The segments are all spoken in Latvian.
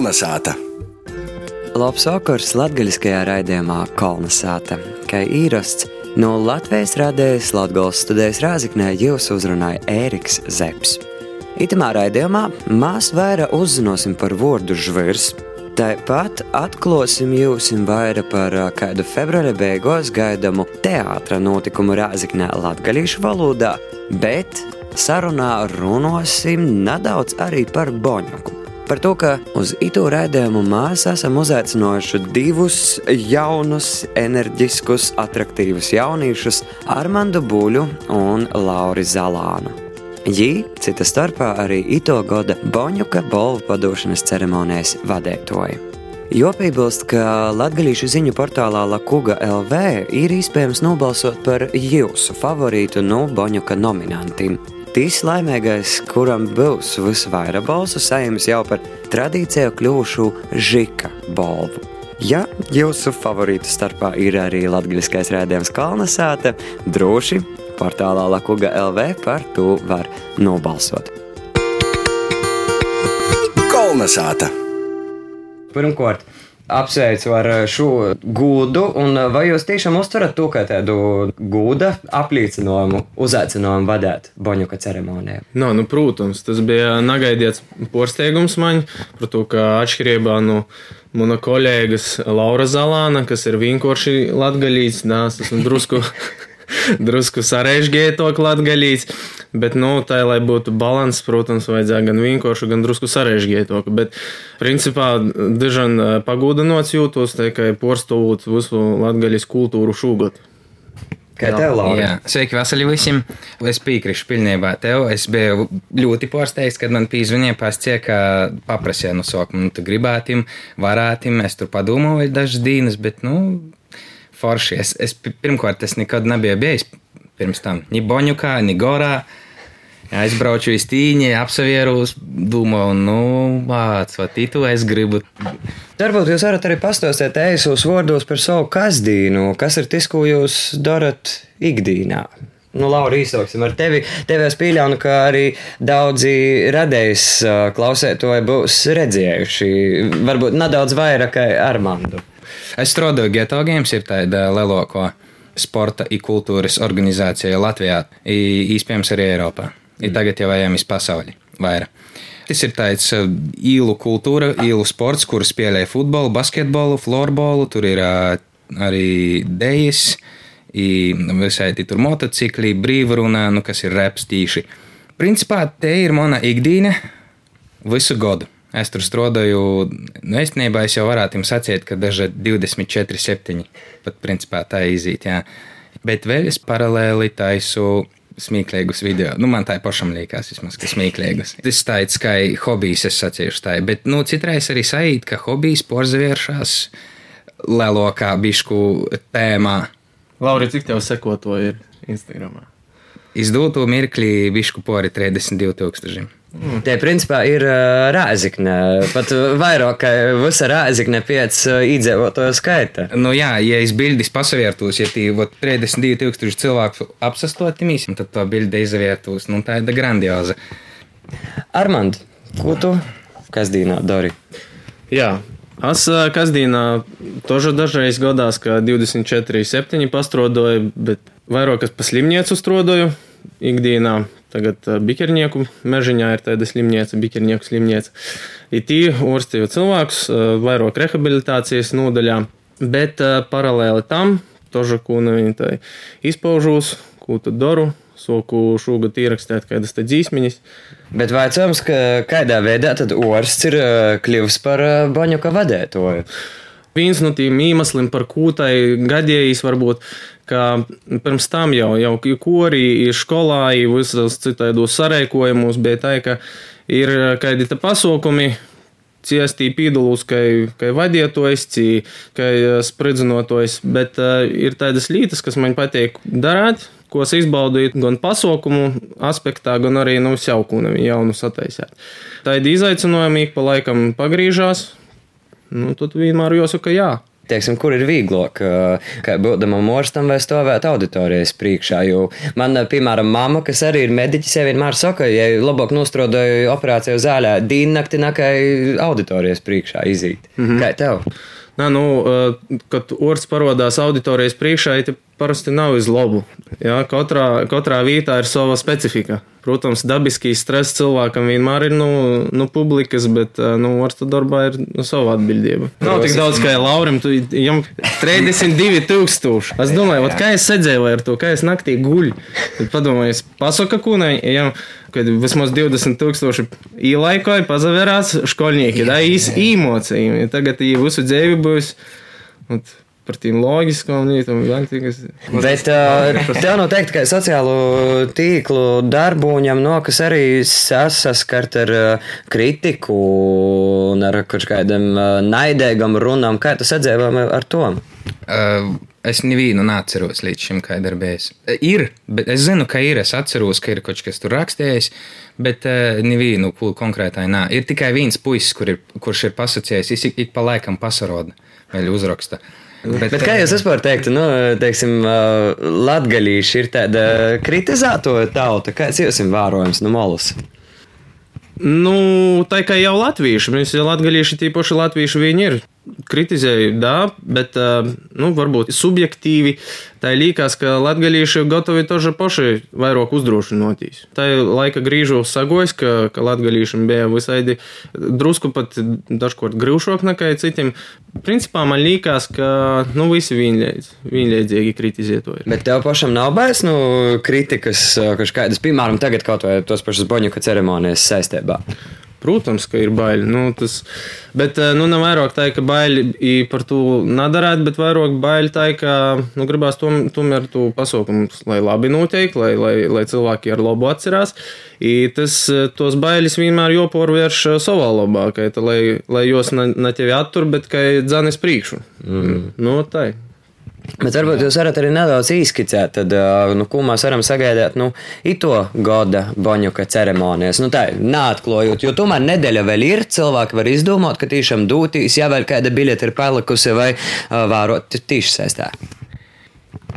Kolnesāta! Labs vakars latgaļiskajā raidījumā Kolnesāta, kā īrasts no Latvijas radējas Latgals studējas Rāziknē jūs uzrunāja Ēriks Zeps. Itamā raidījumā mēs vairāk uzzināsim par vārdu žvirs, Tāpat atklāsim jums vairāk par kādu februāra beigās gaidamu teātra notikumu Rāzaknē latviešu valodā, bet sarunā runāsim nedaudz arī par Boņuku. Par to, ka uz itu raidījumu mēs esam uzaicinājuši divus jaunus, enerģiskus, attraktīvus jauniešus - Armandu Buļu un Lauri Zalānu. Jī, cita starpā arī ito gada Boņuka bolvu padošanas ceremonijas vadētoja. Jopībilst, ka latgalīšu ziņu portālā Lakuga LV ir iespējams nobalsot par jūsu favorītu no Boņuka nominantiem. Tīs laimīgais, kuram būs visvairāk balsu, saņems jau par tradīciju kļuvušu Žika bolvu. Ja jūsu favorītu starpā ir arī latgaļiskais rādījums Kalnasāta, droši portālā Lakuga LV par to var nobalsot. Kolnesāta! Pirmkārt, apsveicu ar šo gūdu, un vai jūs tiešām uztverat to kā tādu gūda apliecinājumu, uzaicinājumu vadīt Boņuka ceremonijā? No, nu, protams, tas bija negaidīts porsteigums man, par to, ka atšķirībā no mana kolēģis Laura Zalāna, kas ir vienkārši latgaļīts, nās, esmu drusku drusku sarežģīja to latgaļīts. Bet, nu, tā, lai būtu līdzsvars, protams, vajadzēja gan vienkārši, gan drusku sarežģīt to. Bet, principā, diezgan pagūdinots jūtos, tā kā porcelāna visu latgaļas kultūru šūgot. Kā tev? Jā, sveiki, veseli visiem. Es piekrītu pilnībā tev. Es biju ļoti pārsteigts, kad man pīzvanīja pastie, ka paprasīja no sākuma, nu, tu gribētim, varētim. Es tur padomāju dažas dienas, bet, nu, forši. Es, es pirmkārt, es nekad nebiju bijis pirms tam. Ni Boņukā, ni Gorā. Aizbraucu uz tīņi, apsevērus, domāju, nu, vai tītu es gribu. Varbūt jūs varat arī pastāstīt eisos vārdos par savu kasdīnu, kas ir tas, ko jūs darat ikdīnā. Nu, Laura, īsāksim ar tevi. Tev es pieļauju, ka arī daudzi radējas klausētoji būs redzējuši, varbūt nedaudz vairāk kā Armandu. Es strādāju Geto Games, ir tāda lielākā sporta un kultūras organizācija Latvijā, īstenībā arī Eiropā. Ir tagad jau ejam iz pasauli vairāk. Tas ir tāds īlu kultūra, īlu sports, kur spēlē futbolu, basketbolu, florbolu, tur ir arī dejas, visai tur motocikli, brīvrunā, nu, kas ir reps tīši. Principā te ir mana ikdiena visu gadu. Es tur strādāju, nu, īstenībā es jau varētu jums sacīt, ka daži 24, 7, pat principā tā izīt, jā. Bet vēl es paralēli taisu smieklīgus video. Nu, man tā pašam liekas, vismaz, ka smieklīgus. Tas tāds kā hobijs, es sacīšu tā, bet, nu, citreiz arī sajūt, ka hobijs porzavēršās lielākā bišku tēmā. Lauri, cik tev sekotoji ir Instagramā? Izdūto mirkli bišku pori 32 tūkstoši. Mm. Tie principā ir uh, rāzikne, pat vairāk kā visa rāzikne pēc uh, iedzīvotāju skaita. Nu jā, ja es bildis pasavērtos, ja tī 32 tūkstoši cilvēku apsastoti mīsim, tad to bildi izvērtos, nu tā ir grandioza. Armand, ko tu kasdīnā dari? Jā, Es kasdīnā tožu dažreiz gadās, ka 24, 7 pastrodoju, bet vairāk es pa slimnīcu strodoju ikdienā. Tagad bikernieku mežiņā ir tāda slimnīca, bikernieku slimnīca. IT urstīju cilvēkus vairāk rehabilitācijas nodaļā, bet paralēli tam, tožu, ko nu viņi tā izpaužūs, ko tu daru, soku šogad ierakstīt kādas dzīsmiņas. Bet vaicājums, ka kādā veidā tad orsts ir kļuvis par baņuka vadētoju? Viens no tiem iemesliem, par ko tai gadījis, varbūt, ka pirms tam jau, jau korī, skolā, visos citādos sarēkojumos bija tā, ka ir kādi te pasaukumi, ciestī pīdulus, kā, kā vadītājs, kā spridzinotojs, bet uh, ir tādas lietas, kas man patīk darīt, ko es izbaudīju gan pasaukumu aspektā, gan arī no nu, jaukūna jaunu sataisīt. Tā ir izaicinājumi, ik pa laikam pagrīžās, nu, tad vienmēr jāsaka jā. Teiksim, kur ir vieglāk, kā būdamam orstam vai stāvēt auditorijas priekšā. Jo man, piemēram, mamma, kas arī ir mediķis, jau vienmēr saka, ja labāk nostrodoju operāciju zālē, dīnnakti nakai auditorijas priekšā izīt. Mm -hmm. Kā tev? Nā, nu, kad orsts parādās auditorijas priekšā, ir parasti nav uz labu. Jā, katrā, katrā vietā ir sava specifika. Protams, dabiskīs stress cilvēkam vienmēr ir no nu, nu, publikas, bet nu, orsta darbā ir nu, sava atbildība. Nav tik daudz, kā Laurim, tu jam 32 tūkstoši. Es domāju, vat, kā es sēdēju ar to, kā es naktī guļu. Tad padomāju, es pasaka kūnai, jam, kad vismaz 20 tūkstoši īlaikoja, pazavērās školnieki, da īs īmocījumi. Tagad viņi visu dzīvi būs. Vat, par tiem loģiskām lietām. Bet uh, tev noteikti, ka sociālo tīklu darbuņam nokas arī saskart ar kritiku un ar kaut kādam naidēgam runām. Kā tas atdzēvām ar to? Uh, es nevienu neatceros līdz šim, kā darbējis. Ir, bet es zinu, ka ir. Es atceros, ka ir kaut kas tur rakstījis, bet uh, nevienu konkrētai nā. Ir tikai viens puisis, kur ir, kurš ir pasakījis, ik, ik pa laikam pasaroda, vēl uzraksta. Uh, Bet, Bet kā jūs vispār teiktu, nu, teiksim, latgaļīši ir tāda kritizēto tauta, kāds jums ir vērojams no malas? Nu, tā kā jau latvieši, mēs jau latgaļīši, tīpaši latvieši viņi ir kritizēju, да, bet nu, varbūt subjektīvi tā liekas, ka latgalīši gatavi toži paši vairāk uzdrošinotīs. Tā laika grīžu sagojas, ka, ka latgalīšiem bija visaidi drusku pat dažkārt grūšāk nekā citiem. Principā man liekas, ka nu, visi vienlīdz, vienlīdzīgi kritizē to. Ir. Bet tev pašam nav bailes nu, kritikas, kaut kādas, piemēram, tagad kaut vai tos pašus boņuka ceremonijas saistībā. Protams, ka ir baili. Nu, tas, bet eh, nu, nav vairāk tā, ka baili par to nedarīt, bet vairāk baili tā, ka nu, gribās tom, tomēr to pasaukumu, lai labi notiek, lai, lai, lai cilvēki ar labu atcerās. I tas, eh, tos bailes vienmēr jopārvērš eh, savā labā, ka, lai, lai jos ne, ne tevi attur, bet ka dzanis priekšu. Mm. Nu, tā ir. Bet varbūt jūs varat arī nedaudz izskicēt, tad, nu, ko mēs varam sagaidīt nu, ito gada boņuka ceremonijas. Nu, tā ir neatklājot, jo tomēr nedēļa vēl ir. Cilvēki var izdomāt, ka tiešām dūtīs, ja vēl kāda biļete ir palikusi vai vērot tīši saistā.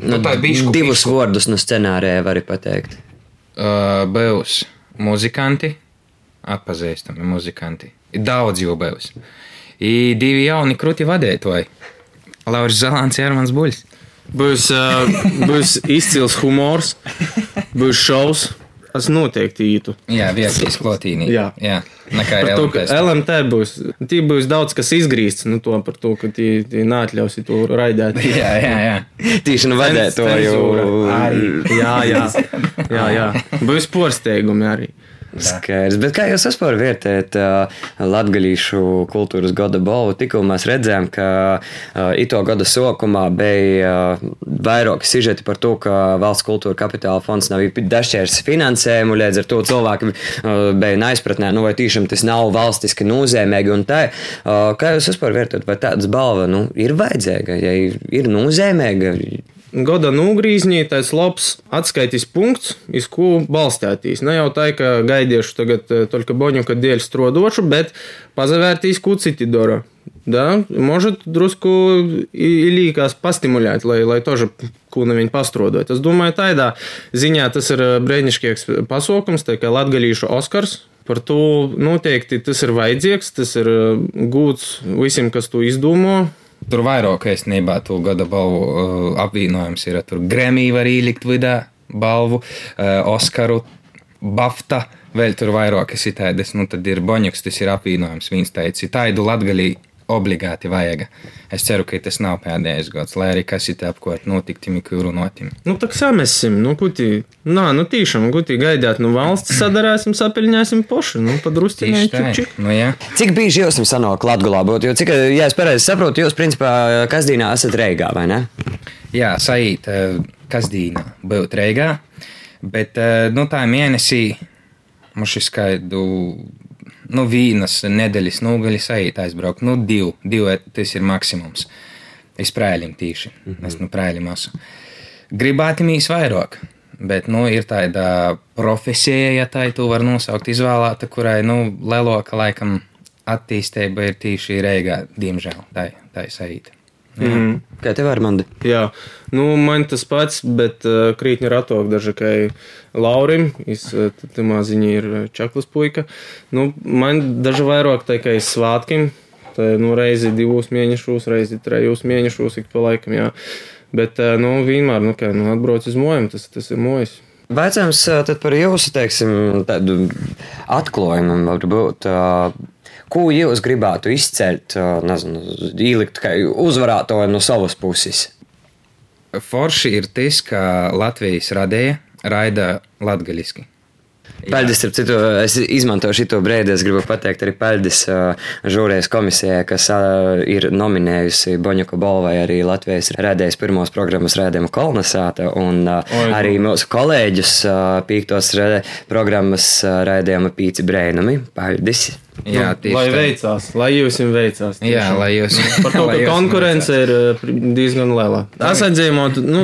Nu, nu, bišku, divus bišku. vārdus no scenārija var pateikt. Uh, Būs muzikanti, atpazīstami muzikanti. Ir daudz jau būs. Ir divi jauni krūti vadītāji. Lauris Zalants, Jārmans Buļs. Būs, uh, būs izcils humors, būs šaus. Es noteikti ītu. Jā, viesīs klotīnī. Jā. Jā. Nekā ir to, ka LMT būs. Tī būs daudz, kas izgrīsts, nu to par to, ka tī, tī neatļausi to raidēt. jā, jā, jā. Tīši nu vadēt to jau. Jā, jā. jā, jā. Būs porsteigumi arī. Skaidrs. Bet kā jūs vispār vērtējat uh, latgaļīšu kultūras gada balvu? Tikko mēs redzējām, ka uh, ito gada sokumā bija uh, vairāki sižeti par to, ka valsts kultūra kapitāla fonds nav dažķērs finansējumu, līdz ar to cilvēki uh, bija neizpratnē, nu vai tiešām tas nav valstiski nozīmīgi un tā. Uh, kā jūs vispār vērtējat, vai tādas balva nu, ir vajadzīga, ja ir nozīmīga? gada nogrīznītais labs atskaitis punkts, iz ko balstātīs. Ne jau tā, ka gaidiešu tagad только boņuka dēļ strodošu, bet pazavērtīs, ko citi dara. Да, может drusku ilīkās pastimulēt, lai, lai тоже kūna viņi pastrodot. Es domāju, tādā ziņā tas ir brēnišķīgs pasaukums, tā kā latgalīšu Oskars. Par to noteikti tas ir vajadzīgs, tas ir gūts visiem, kas to izdomā, Tur vairāk īstenībā to gada balvu uh, apvienojums ir. Tur Grēmija var ielikt vidā balvu, uh, Oskaru, Bafta, vēl tur vairāk ir tādas, nu tad ir Boņuks, tas ir apvienojums. Viņš teica, tādu latgalī obligāti vajag. Es ceru, ka tas nav pēdējais gads, lai arī kas ir apkārt notiktimi, kuru notim. Nu, tā kā mēs esam, nu, kuti, nā, nu, tīšām, kuti gaidāt, nu, valsts sadarēsim, sapeļņāsim pošu, nu, čik. Nu, jā. Cik bieži jūs esat sanāk Latgulā būt, jo cik, ja es pareizi saprotu, jūs, principā, kasdīnā esat Reigā, vai ne? Jā, saīt, eh, kasdīnā būt Reigā, bet, eh, nu, tā mēnesī, mums šis skaidu nu, vīnas nedēļas nogaļas aiziet aizbraukt. Nu, divi, divi tas ir maksimums. Es prēlim tīši, mm -hmm. es nu prēlim esmu. Gribētu mīs vairāk, bet, nu, ir tāda profesija, ja tā tu var nosaukt, izvēlēta, kurai, nu, lielāka laikam attīstība ir tīši reigā, diemžēl, tā ir saīta. Mm. Kā tev ar mani? Jā, nu, man tas pats, bet uh, krītņa ratok daži kā Laurim, es uh, tamā ziņā ir uh, čaklas puika. Nu, man daži vairāk tā kā es svātkim, tā, nu, reizi divus mēnešus, reizi trejus mēnešus ik pa laikam, jā. Bet, uh, nu, vienmēr, nu, kā, nu, atbrauc uz mojam, tas, tas ir mojas. Vaicājums tad par jūsu, teiksim, tādu atklājumu, varbūt. Ko jūs gribētu izcelt, nezinu, ielikt kā uzvarētāju no savas puses? Forši ir tas, ka Latvijas radēja raida latgaļiski. Paldies, starp citu, es izmantoju šo brīdi. Es gribu pateikt arī paldies uh, žūrijas komisijai, kas uh, ir nominējusi Boņuka Bolvai arī Latvijas rādējas pirmos programmas rādījumu kolonizāta un uh, Oi, arī mūsu kolēģus pīktos rādē, programmas rādījuma pīci brēnumi. Paldies! Jā, nu, tieši lai tā. veicās, lai jums veicās. Jā, tiešām. lai jūs. Par to, ka konkurence ir uh, diezgan liela. Es atzīmotu, nu,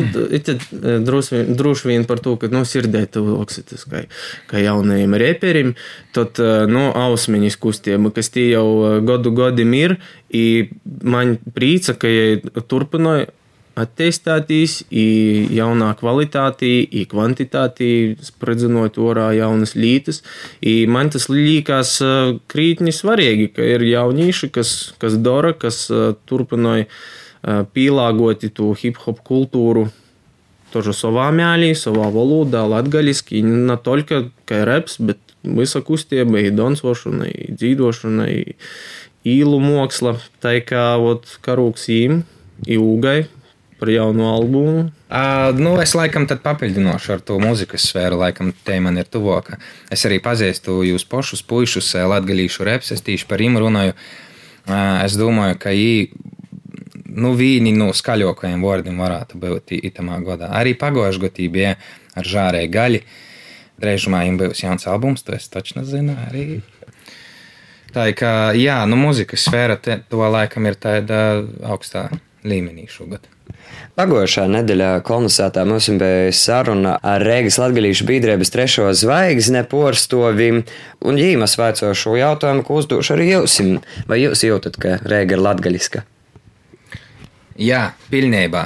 uh, droši vien- par to, ka, nu, sirdē tuvāks tas, kā, kā jaunajiem reperim, tad, uh, nu, ausmiņas kustība, kas tie jau godu godim ir, i man prīca, ka ja turpināja attīstīties, i jaunā kvalitātī, i kvantitātī, spredzinot orā jaunas lītas. I man tas liekas uh, krītni svarīgi, ka ir jaunieši, kas, kas dara, kas uh, turpināja uh, pielāgoti to hip hop kultūru. Тоже savā mēlī, savā valodā, latgaļiski, ne tikai kā reps, bet visa kustība, i dansošana, i dzīvošana, i īlu māksla. Tā kā ot, karūks īm, ilgai par jaunu albumu. Uh, nu, es laikam tad papildināšu ar to mūzikas sfēru, laikam te man ir tuvāka. Es arī pazīstu jūs pašus puišus, latgalīšu reps, es tīši par viņu runāju. Uh, es domāju, ka viņi, nu, vīni no skaļākajiem vārdiem varētu būt itamā godā. Arī pagājušajā gadā bija ar žārēju gaļu. Drēžumā viņam būs jauns albums, to es taču nezinu. Arī. Tā ir kā, jā, nu, mūzikas sfēra te, to laikam ir tāda augstā līmenī šogad. Pagājušā nedēļā kolonizētā mums bija saruna ar Rīgas Latvijas biedrības trešo zvaigzni porstovim, un ģīmas vaicoju šo jautājumu, ko uzdošu arī jums. Vai jūs jūtat, ka Rīga ir latgaļiska? Jā, pilnībā.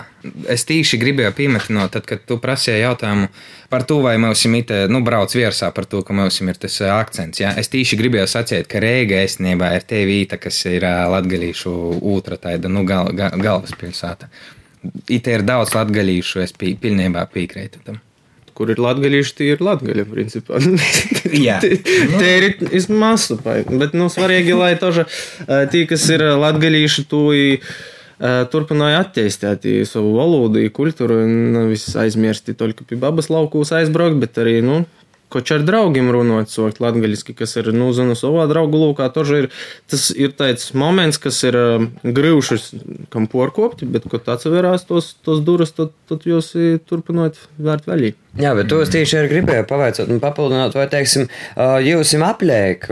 Es tīši gribēju piemetināt, tad, kad tu prasīji jautājumu par to, vai mums ir, nu, brauc virsā par to, ka mums ir tas ā, akcents. Jā. Es tīši gribēju sacīt, ka Rīga īstenībā ir te vieta, kas ir ā, latgalīšu otra tāda, nu, gal, gal, galvaspilsēta. It ir daudz latgalīšu, es pī, pilnībā piekrītu tam. Kur ir latgaļieši, tie ir latgaļi, principā. Jā. Te ir iz masu, bet, nu, svarīgi, lai toža eh, tie, kas ir latgaļieši, to i, eh, turpināja attīstīt savu valodu, kultūru, nevis aizmirsti tikai pie babas laukūs aizbraukt, bet arī, nu, Koč ar draugiem runāt, sokt latgaļiski, kas ir, nu, zinu, savā draugu lūkā, toža ir, tas ir tāds moments, kas ir uh, grīvšas, kam porkopti, bet, kad atseverās tos, tos duras, tad, tad jūs i turpināt vērt vaļī. Jā, bet to es tieši arī gribēju pavaicāt un papildināt, vai, teiksim, jūs esat apliek,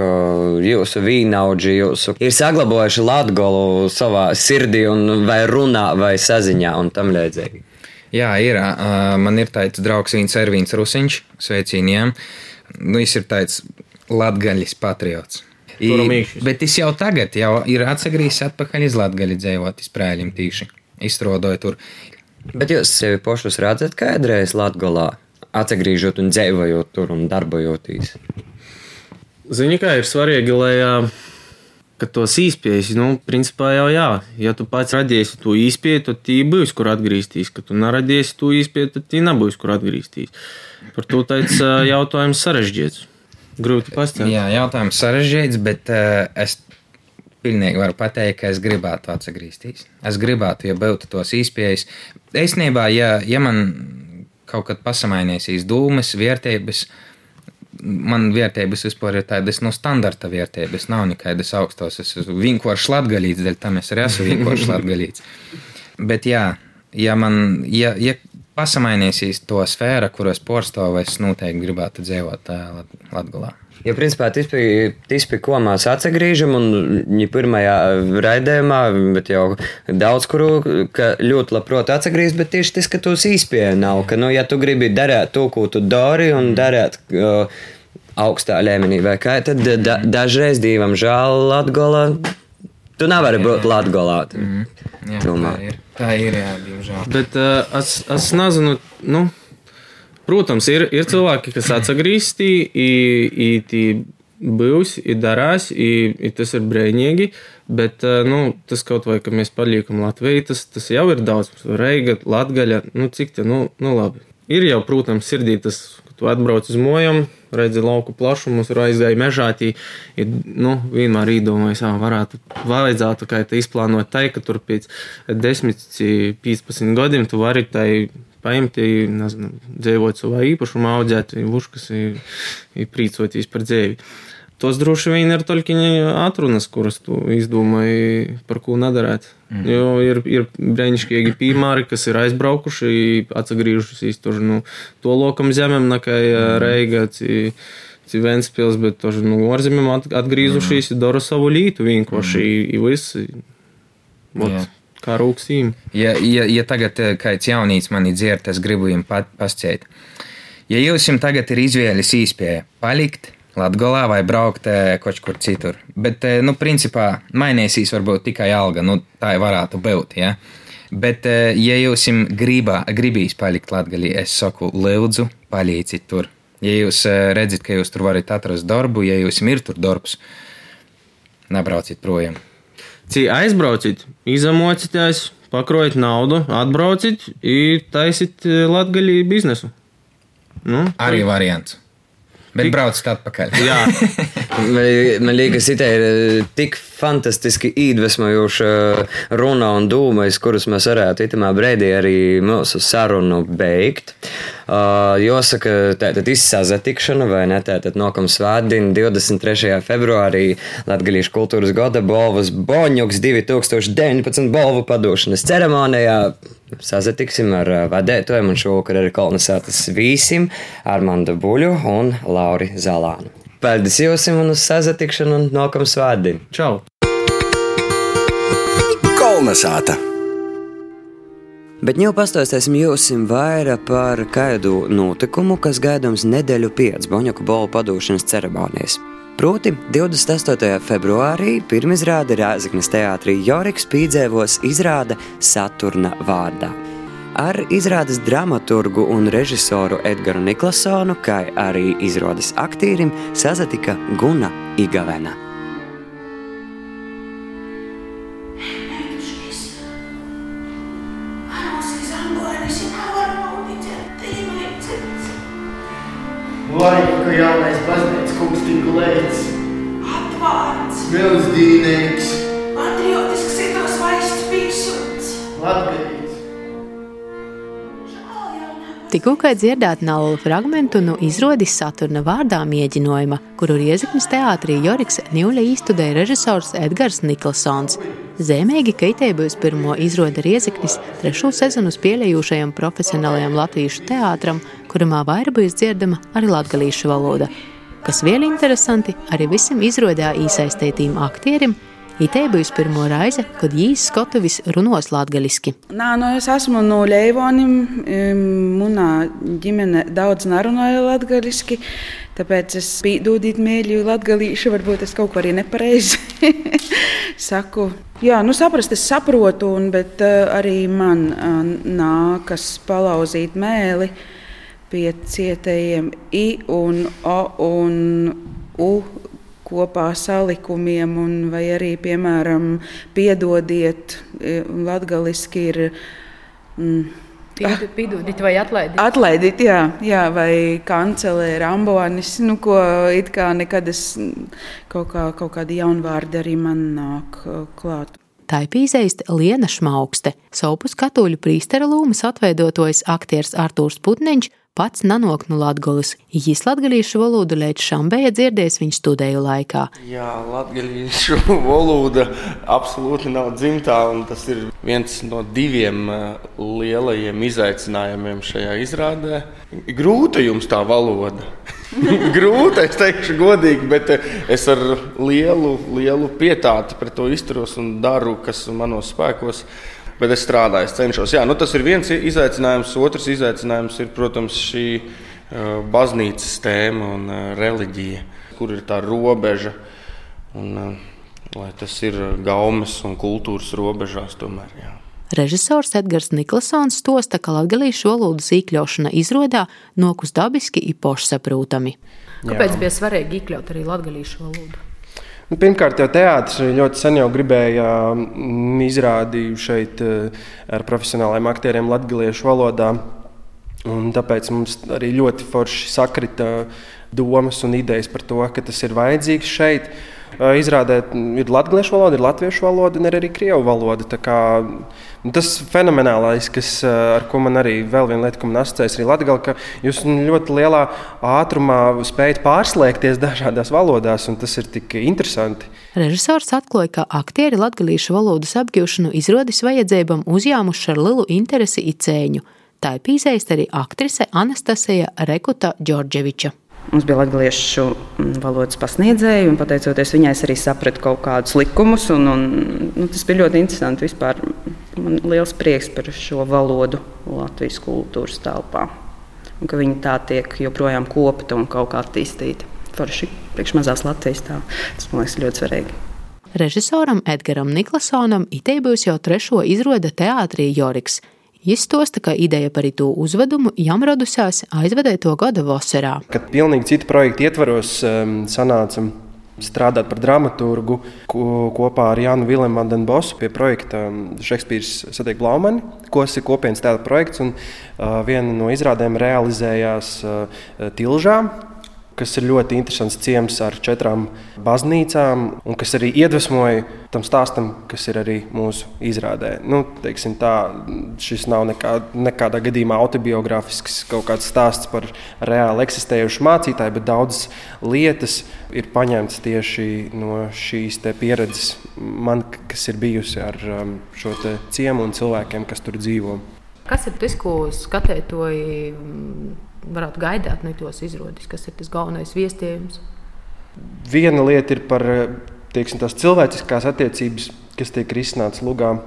jūsu vīnaudži, jūsu ir saglabājuši latgolu savā sirdī un vai runā vai saziņā un tam līdzīgi. Jā, ir. ā, Man ir tāds draugs, Vīns Ervīns Rusiņš, sveicieniem. Nu, viņš ir tāds latgaļis patriots. I-. Bet es jau tagad jau ir atsagrīzis atpakaļ iz latgaļi dzējot, izprēļim tīši. Izstrādāju tur. Bet jūs sevi pašus redzat kādreiz Latgolā, atgriežot un dzīvojot tur un darbojoties? Zini, kā ir svarīgi, lai ā, ka tos īspējas, nu, principā jau jā, ja tu pats radīsi to īspēju, tad tī būs, kur atgriezties. Kad tu neradīsi to īspēju, tad tī nebūs, kur atgriezties. Par to tāds ā, jautājums sarežģīts. Grūti pastāstīt. Jā, jautājums sarežģīts, bet uh, es pilnīgi varu pateikt, ka es gribētu atgriezties. Es gribētu, ja būtu tos īspējas. Īstenībā, ja, ja man kaut kad pasamainīsīs dūmes, vērtības, man vērtības vispār ir tādas no standarta vērtības. Nav nekādas augstas. Es esmu vienkārši latgalīts, dēļ tam es arī esmu vienkārši latgalīts. Bet jā, ja man, ja, ja pasamainīsīs to sfēru, kuros porstāvu, es noteikti gribētu dzīvot Lat Latgalā. Jo, principā, tas bija, ko mēs atgriežam, un viņa pirmajā raidījumā, bet jau daudz kuru ka ļoti labprāt atgriezt, bet tieši tas, ka tu īspēja nav, ka, nu, ja tu gribi darīt to, ko tu dari, un darīt uh, augstā līmenī, vai kā, tad da, dažreiz divam žēl Latgola Tu nevari būt Latvijā. Mm. Jā, Domā. tā ir. Tā ir, jā, diemžēl. Bet uh, es, es nezinu, nu, protams, ir, ir cilvēki, kas atsagrīstī, īti būs, ir darās, i, i tas ir brīnīgi, bet nu, tas kaut vai, ka mēs paliekam Latvijā, tas, tas jau ir daudz. Reiga, Latgaļa, nu cik te, nu, nu labi. Ir jau, protams, sirdī tas, ka tu atbrauc uz mojām, redzi lauku plašumus, ir aizgāja mežā, ir, nu, vienmēr īdomājas, ā, varētu, vajadzētu kā izplānot tai, ka tur pēc 10, 15 gadiem tu vari tai paņemt, nezinu, dzīvot savā īpašumā, audzēt vuškas, prīcoties par dzīvi. Tos droši vien ir tikai atrunas, kuras tu izdomāji, par ko nedarīt. Mm. Jo ir, ir brīnišķīgi piemēri, kas ir aizbraukuši, atgriežušies tur nu, to lokam zemēm, nekā mm. Reiga, Ventspils, bet tur nu, ārzemēm atgriezušies, mm. dara savu lītu vienkārši. Mm. Visi, ot, kā rūksīm. Ja, ja, ja tagad kāds jaunīts mani dzird, es gribu jums pasciet. Ja jums tagad ir izvēles īspēja palikt, Latvijā vai braukt kaut kur citur. Bet, nu, principā, mainīsīs varbūt tikai alga, nu, tā varētu būt. Ja? Bet, ja jūs gribīs palikt Latvijā, es saku, lūdzu, palieciet tur. Ja jūs redzat, ka jūs tur varat atrast darbu, ja jūs ir tur darbs, nebrauciet projām. Cī aizbrauciet, izamocieties, pakrojiet naudu, atbrauciet, taisiet Latvijas biznesu. Nu, Arī variants. Bet tik... braucat atpakaļ. Man, man liekas, tā ir tik fantastiski iedvesmojoša runa un dūmas, kuras mēs varētu itamā brīdī arī mūsu sarunu beigt. Uh, jāsaka, tātad izsazatikšana vai ne, tātad nokam svētdien 23. februārī Latgalīšu kultūras gada balvas Boņuks 2019 balvu padošanas ceremonijā. Sazatiksim ar vadētājiem un šovakar arī kolonizētas vīsim Armandu Buļu un Lauri Zalānu. Paldies jums un uz sazatikšanu un nokam svētdien! Čau! Kolnesāta! Bet jau pastāstīsim jums vairāk par kādu notikumu, kas gaidāms nedēļu pēc Boņaku balvu padošanas ceremonijas. Proti, 28. februārī pirmizrāde Rāzaknes teātrī Joriks Pīdzēvos izrāda Saturna vārdā. Ar izrādes dramaturgu un režisoru Edgars Niklasonu, kā arī izrādes aktierim, sazatika Guna Igavena. Laiku, jaunais baznīcas kungs tik lēts. Atvārds, Milzdīnīgs, patriotisks ir tos vaists pīsuns. Tikko dzirdēt nālu fragment no izrādes Saturna vārdā mēģinājuma, kuru Rieziknis teātrī Joriks Nīļa izstudēja režisors Edgars Niklsons. Zemīgi, ka itēbūs pirmo izrāda Rieziknis trešo sezonu spēlējušajam profesionālajam latviešu teātram, kurumā vairāk būs dzirdama arī latgalīšu valoda. Kas vēl interesanti, arī visam izrādē iesaistītiem aktierim Itē būs pirmo reize, kad jīs Skotovis runos latgaliski. Nā, nu es esmu no Leivonim. Manā ģimene daudz nerunāja latgaliski. Tāpēc es pīdūdīt mēļu latgalīšu, varbūt es kaut ko arī nepareizi saku. Jā, nu saprast, es saprotu, un, bet uh, arī man uh, nākas palauzīt mēli pie cietējiem I un O un U kopā salikumiem, un, vai arī, piemēram, piedodiet, latgaliski ir. Mm, Piedodiet, vai atlaidiet? Atlaidiet, jā, jā vai kancelē Rambonis, nu, ko it kā nekad es kaut, kā, kaut kādi jaunvārdi arī man nāk klāt. Tā ir pīzēst Liena Šmaukste, Sopus katoļu prīstera lūmas atveidotojas aktieris Artūrs Putneņš pats nanok no Latgolas. Jis latgalīšu valodu līdz šambēja dzirdējis viņa studēju laikā. Jā, latgalīšu valoda absolūti nav dzimtā, un tas ir viens no diviem lielajiem izaicinājumiem šajā izrādē. Grūta jums tā valoda. Grūti, es teikšu, godīgi, bet es ar lielu, lielu pietāti pret to izturos un daru, kas manos spēkos. Bet es strādāju, es cenšos. Jā, nu tas ir viens izaicinājums. Otrs izaicinājums ir, protams, šī baznīcas tēma un reliģija, kur ir tā robeža. Un, lai tas ir gaumes un kultūras robežās tomēr. Jā. Režisors Edgars Niklausons stosta, ka latviešu valodas iekļaušana izrādā nokus dabiski un pošsaprotami. Kāpēc bija svarīgi iekļaut arī latviešu valodu? Nu, pirmkārt, jau teātris ļoti sen jau gribēja mm, izrādīt šeit eh, ar profesionāliem aktieriem latviešu valodā. Un tāpēc mums arī ļoti forši sakrita domas un idejas par to, ka tas ir vajadzīgs šeit. Izrādē ir latviešu valoda, ir latviešu valoda un ir arī krievu valoda. Kā, tas fenomenālais, kas, ar ko man arī vēl viena lieta, ko man asociējas, ir Latvija, ka jūs ļoti lielā ātrumā spējat pārslēgties dažādās valodās, un tas ir tik interesanti. Režisors atklāja, ka aktieri latviešu valodas apgūšanu izrādīs vajadzībām uzņēmuši ar lielu interesi icēņu. Tā ir pīzējusi arī aktrise Anastasija Rekuta Džordževiča. Mums bija latviešu mm, valodas pasniedzēja, un pateicoties viņai, es arī sapratu kaut kādus likumus. Un, un, nu, tas bija ļoti interesanti. Vispār man liels prieks par šo valodu Latvijas kultūras telpā. Un ka viņi tā tiek joprojām kopta un kaut kā attīstīta. Forši priekš mazās Latvijas tā. Tas man liekas ļoti svarīgi. Režisoram Edgaram Niklasonam itē būs jau trešo izrāda teātrī Joriks. Izstosta, ka ideja par to uzvedumu jām radusies aizvedēto gada vasarā. Kad pilnīgi citu projektu ietvaros um, sanācam strādāt par dramaturgu ko, kopā ar Jānu Vilēnu Vandenbosu pie projekta Šekspīrs um, satiek Blaumani, kas ir kopienas tēla projekts. Un, uh, viena no izrādēm realizējās uh, Tilžā, kas ir ļoti interesants ciems ar četrām baznīcām, un kas arī iedvesmoja tam stāstam, kas ir arī mūsu izrādē. Nu, tā, šis nav nekā, nekādā gadījumā autobiogrāfisks kaut kāds stāsts par reāli eksistējušu mācītāju, bet daudzas lietas ir paņemtas tieši no šīs pieredzes, man, kas ir bijusi ar um, šo ciemu un cilvēkiem, kas tur dzīvo. Kas ir tas, ko skatētoji? Varētu gaidīt no tos izrādīs, kas ir tas galvenais viestījums? Viena lieta ir par teiksim, tās cilvēciskās attiecības, kas tiek risināts lugā.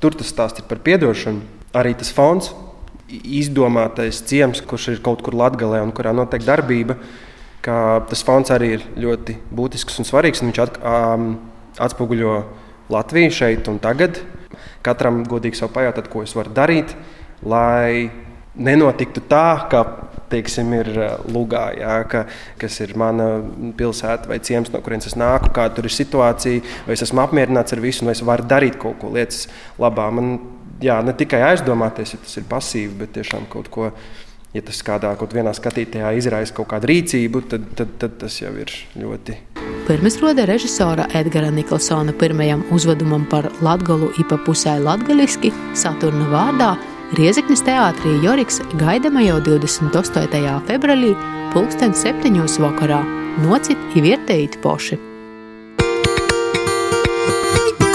Tur tas stāsts ir par atdošanu. Arī tas fons, izdomātais ciems, kurš ir kaut kur Latvijā un kurā notiek darbība, ka tas fons arī ir ļoti būtisks un svarīgs. Un viņš at, um, atspoguļo Latviju šeit un tagad. Katram godīgi sev pajautāt, ko es varu darīt, lai nenotiktu tā, ka teiksim, ir eh, Lugā, jā, ka, kas ir mana pilsēta vai ciems, no kurienes es nāku, kāda tur ir situācija, vai es esmu apmierināts ar visu, vai es varu darīt kaut ko lietas labā. Man jā, ne tikai aizdomāties, ja tas ir pasīvi, bet tiešām kaut ko. Ja tas kādā kaut vienā skatītājā izraisa kaut kādu rīcību, tad, tad, tad tas jau ir ļoti. Pirms roda režisora Edgara Nikolsona pirmajam uzvedumam par latgalu ipa pusē latgaliski Saturna vārdā Riezeknis teātrī Joriks gaidama jau 28. februārī, pulksten septiņos vakarā. Nocit ir vietēji poši.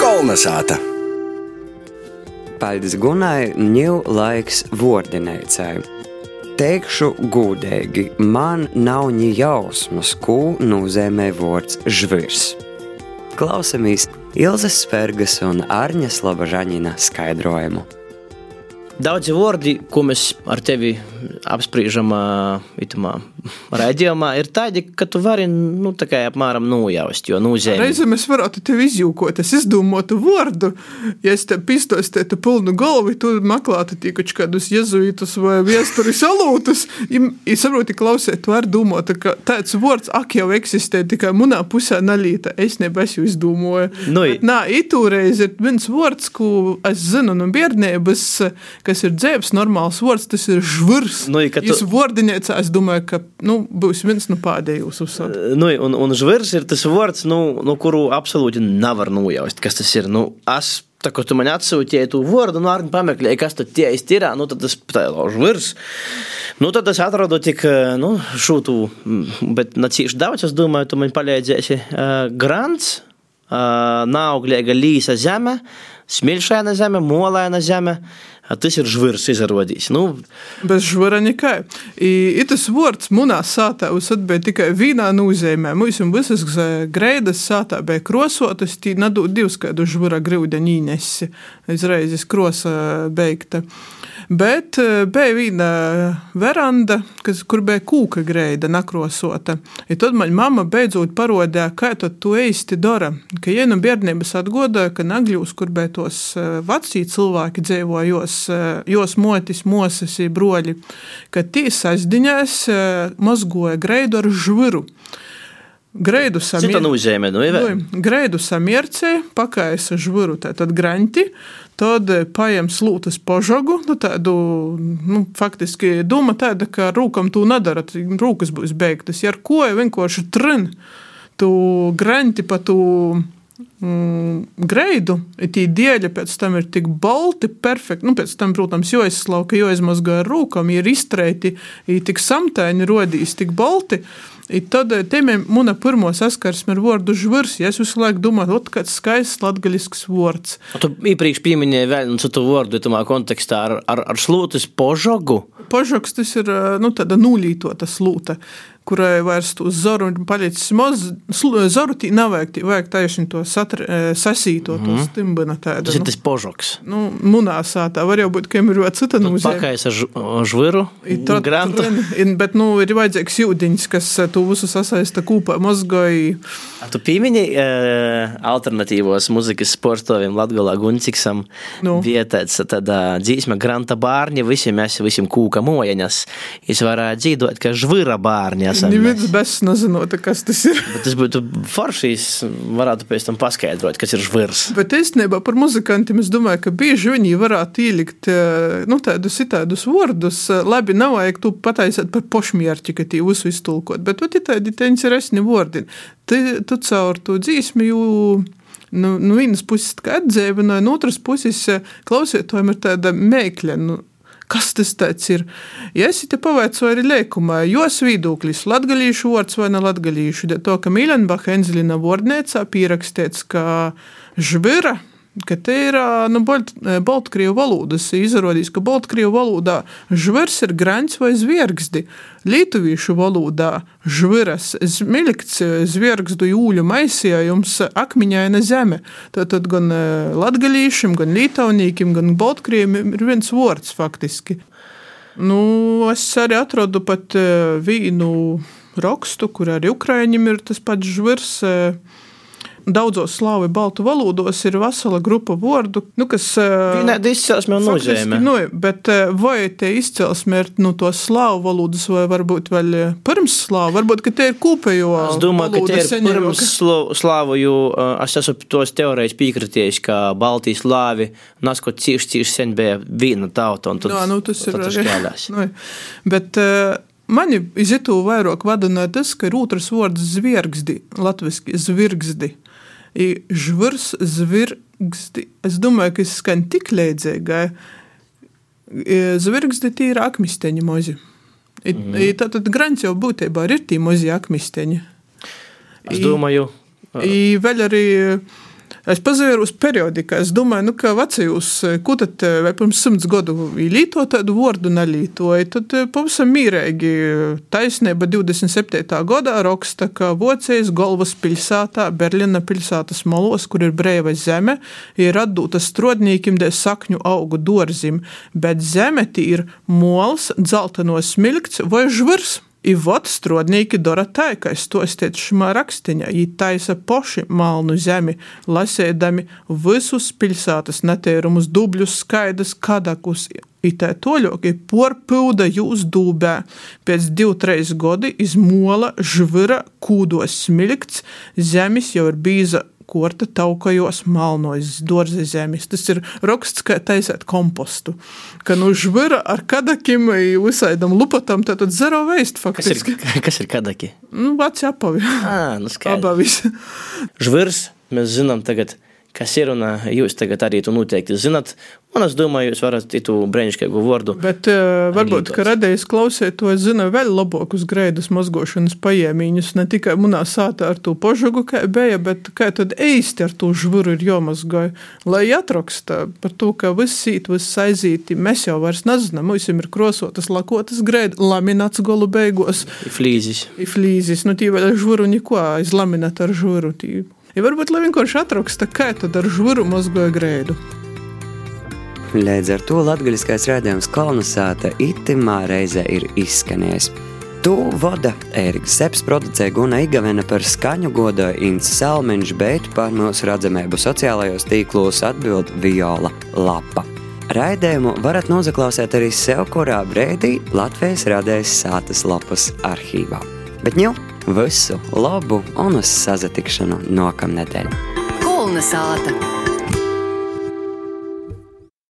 Kolnesāta! Paldies Gunai, ņū laiks vordinēcēji. Teikšu gudīgi, man nav ni jausmas, ko nozīmē vārds žvirs. Klausamies Ilzas Spērgas un Arņas Labažaņina skaidrojumu. Daudzi vārdi, ko mēs ar tevi apspriežam itamā raidījumā, ir tādi, ka tu vari nu, apmēram nojaust, jo nozīmē. Reizēm es varētu tevi izjūkot, es izdomātu vārdu, ja es te pistostētu pilnu galvu, tu meklētu tikai kādus jezuītus vai viesturi salūtus. Es saprotu, klausēt, tu vari domāt, ka tāds vārds ak jau eksistē tikai manā pusē nalīta. Es nebaisu izdomāju. Nu, Nā, itūreiz ir viens vārds, ko es zinu no bērnības kas ir dzēbs, normāls vārds, tas ir žvurs. Nu, tu... Jūs vārdiniecā, es domāju, ka nu, būs viens no pēdējos uzsākt. Nu, un, un žvurs ir tas vārds, nu, no kuru absolūti nevar nojaust, kas tas ir. Nu, es Tā kā tu man atsūtīji to vārdu, nu, arī pameklēji, kas tur tie ir. Nu, tad tas ir virs. Nu, tad es atradu tik nu, šūtu, bet ne cīši daudz. Es domāju, tu man palīdzēsi. Uh, grants, uh, nauglīga līsa zeme, smilšaina zeme, molaina zeme. Uh, tas ir žvirs izrādījis. Nu, Bez žvara nekai. I, tas vārds munā sātā uzsat bija tikai vienā nozīmē. Mums visas greidas sātā bija krosotas, tī nedod divs kādu žvara grūdeņi īnesi. Izreizes krosa beigta. Bet eh, bija viena veranda, kas, kur bija kūka greida nakrosota. I tad man mamma beidzot parodīja, kā to īsti dara. Ka viena bērnības atgoda, ka Nagļūs, kur bija tos eh, veci cilvēki dzīvoja, jos, eh, jos motis, mosas, broļi, ka tī sasdiņās mazgoja greidu ar žviru. Greidu samiercē, nu, greidu samiercē, pakaisa žviru, tātad granti, tad paņem slūtas požogu, nu, tādu, nu, faktiski doma tāda, ka rūkam tu nedara, rūkas būs beigtas, ja ar ko vienkārši trin, tu granti pa tu mm, greidu, tie dieļi pēc tam ir tik balti, perfekti. Nu, pēc tam, protams, jo aizslauka, jo aizmazgā ar rūkam, ir iztreiti, ir tik samtaini rodīs, tik balti. I tad tiem ir mana pirmā saskarsme ar vārdu žvirs. Ja es visu laiku domāju, tas ir skaists latgaļisks vārds. Tu iepriekš pieminēji vēl vienu citu vārdu, tomā kontekstā ar, ar, ar slūtas požogu. Požogs tas ir nu, tāda nulītota slūta kurai vairs to zoru ir palicis maz. Zoru tī nav vajag, vajag taisni to satri, sasīto, mm. to Mhm. stimbana tādu. Tas ir tas požoks. Nu, munā sātā var jau būt, ka ir vēl cita nozīme. Pakais ar žviru, grantu. Bet, nu, ir vajadzīgs jūdiņš, kas to visu sasaista kūpā mozgoja. Tu piemini uh, alternatīvos muzikas sportoviem Latgalā Gunciksam nu. vietēts tādā dzīsme Granta bārņa, visiem mēs visiem kūka mojaņas. Es varētu dzīdot, ka žvira bārņa esam. Neviens bez nezinot, kas tas ir. Bet tas būtu foršīs, varētu pēc tam paskaidrot, kas ir žvirs. Bet īstenībā par muzikantiem es domāju, ka bieži viņi varētu ielikt nu, tādus itādus vārdus. Labi, nav vajag tu pataisīt par pošmierķi, ka tī visu iztulkot, bet vat ir tādi interesanti vārdi. Tu, tu caur to dzīsmi, jo nu, nu vienas puses atdzīvināja, no otras puses klausītājiem ir tāda mēkļa. Nu, Kas tas ir? Ja es te pavaicoju arī lēkumā, jos viedoklis latgalīšu vārds vai ne latgalīšu, to, ka Milenbacha Enzlina vārdnēcā pierakstīts, ka žvira ka te ir nu, Baltkrievu valodas. Izrādās, ka Baltkrievu valodā žvers ir grants vai zviergzdi. Lietuviešu valodā žviras zmiļkts zviergzdu jūļu maisījums akmeņaina zeme. Tātad gan latgalīšiem, gan lītaunīkiem, gan Baltkrieviem ir viens vārds faktiski. Nu, es arī atradu pat vienu rakstu, kur arī Ukraiņiem ir tas pats žvirs daudzos slāvu baltu valodos ir vesela grupa vārdu, nu, kas vienādi izcelsme un nozīme. Nu, bet vai te izcelsme ir no nu, to slāvu valodas, vai varbūt vēl pirms slāvu, varbūt, te ir kopējo Es domāju, ka te ir pirms slāvu, jo es esmu tos teorijas piekritējis, ka Baltijas slāvi naskot cieši, cieši sen bija viena tauta, tad, Jā, nu, tas ir arī. Nu, bet, Mani izitu vairāk vadina tas, ka ir otrs vārds zviergzdi, latviski zvirgzdi. Žvars, zvirgzdi. Es domāju, ka tas skan tik leidzīgi. Zvirgzdi tie ir akmisteņi mazi. Mm. Tātad grants jau būtībā ir tie mazi akmisteņi. Es domāju. I vēl arī Es pazēru uz periodikā. Es domāju, nu, ka vecajos, ko tad vai pirms simts gadu līto tādu vārdu nelītoja, tad pavisam mīrēgi taisnība 27. gadā raksta, ka Vocijas galvas pilsētā, Berlina pilsētas malos, kur ir brēva zeme, ir atdūta strodnīkim dēļ sakņu augu dorzim, bet zeme tī ir mols, dzeltenos smilkts vai žvirs. I vot strodnieki dara tā, ka es to steicu šimā rakstiņā, viņi taisa poši malnu zemi, lasēdami visus pilsētas netērumus, dubļus, skaidrs, kadakus. Itē toļoki porpilda jūs dūbē. Pēc trīs gadi izmola žvira kūdos smilkts, zemis jau ir bīza korta taukajos malnojas dārza zemes. Tas ir raksts, kā taisīt kompostu. Ka nu žvira ar kadakiem visādam lupatam, tad zero veist faktiski. Kas ir, kas ir kadaki? Nu, veci apavi. Ā, nu skaidrs. Apavis. Žvirs, mēs zinām tagad, kas ir, un jūs tagad arī to noteikti zinat. Un es domāju, jūs varat to brīnišķīgu vārdu. Bet uh, varbūt, ka radījis klausētos zina vēl labākus greidus mazgošanas paiemiņus, ne tikai munā sātā ar to požogu, kā bija, bet kā tad īsti ar to žvuru ir jomazgoja. Lai atraksta par to, ka viss sīt, viss aizīti, mēs jau vairs nezinām, mums ir krosotas, lakotas greidi, laminats golu beigos. Flīzis. Flīzis, nu tī vēl žvuru neko aiz laminata ar žvuru. Tī. Ja varbūt, lai vienkārši atraksta, kā tad ar žvuru mazgoja greidu. līdz ar to latgaļiskais rādījums kolonizēta itimā reizē ir izskanējis. Tu vada Ēriks Seps, producē Guna Igavena par skaņu godoja Inns Salmeņš, bet par mūsu redzamību sociālajos tīklos atbild Viola Lapa. Raidījumu varat noklausīt arī sev, kurā brīdī Latvijas radējas sātas lapas arhīvā. Bet nu, visu labu un uz sazatikšanu nākamnedēļ! Kolna sāta!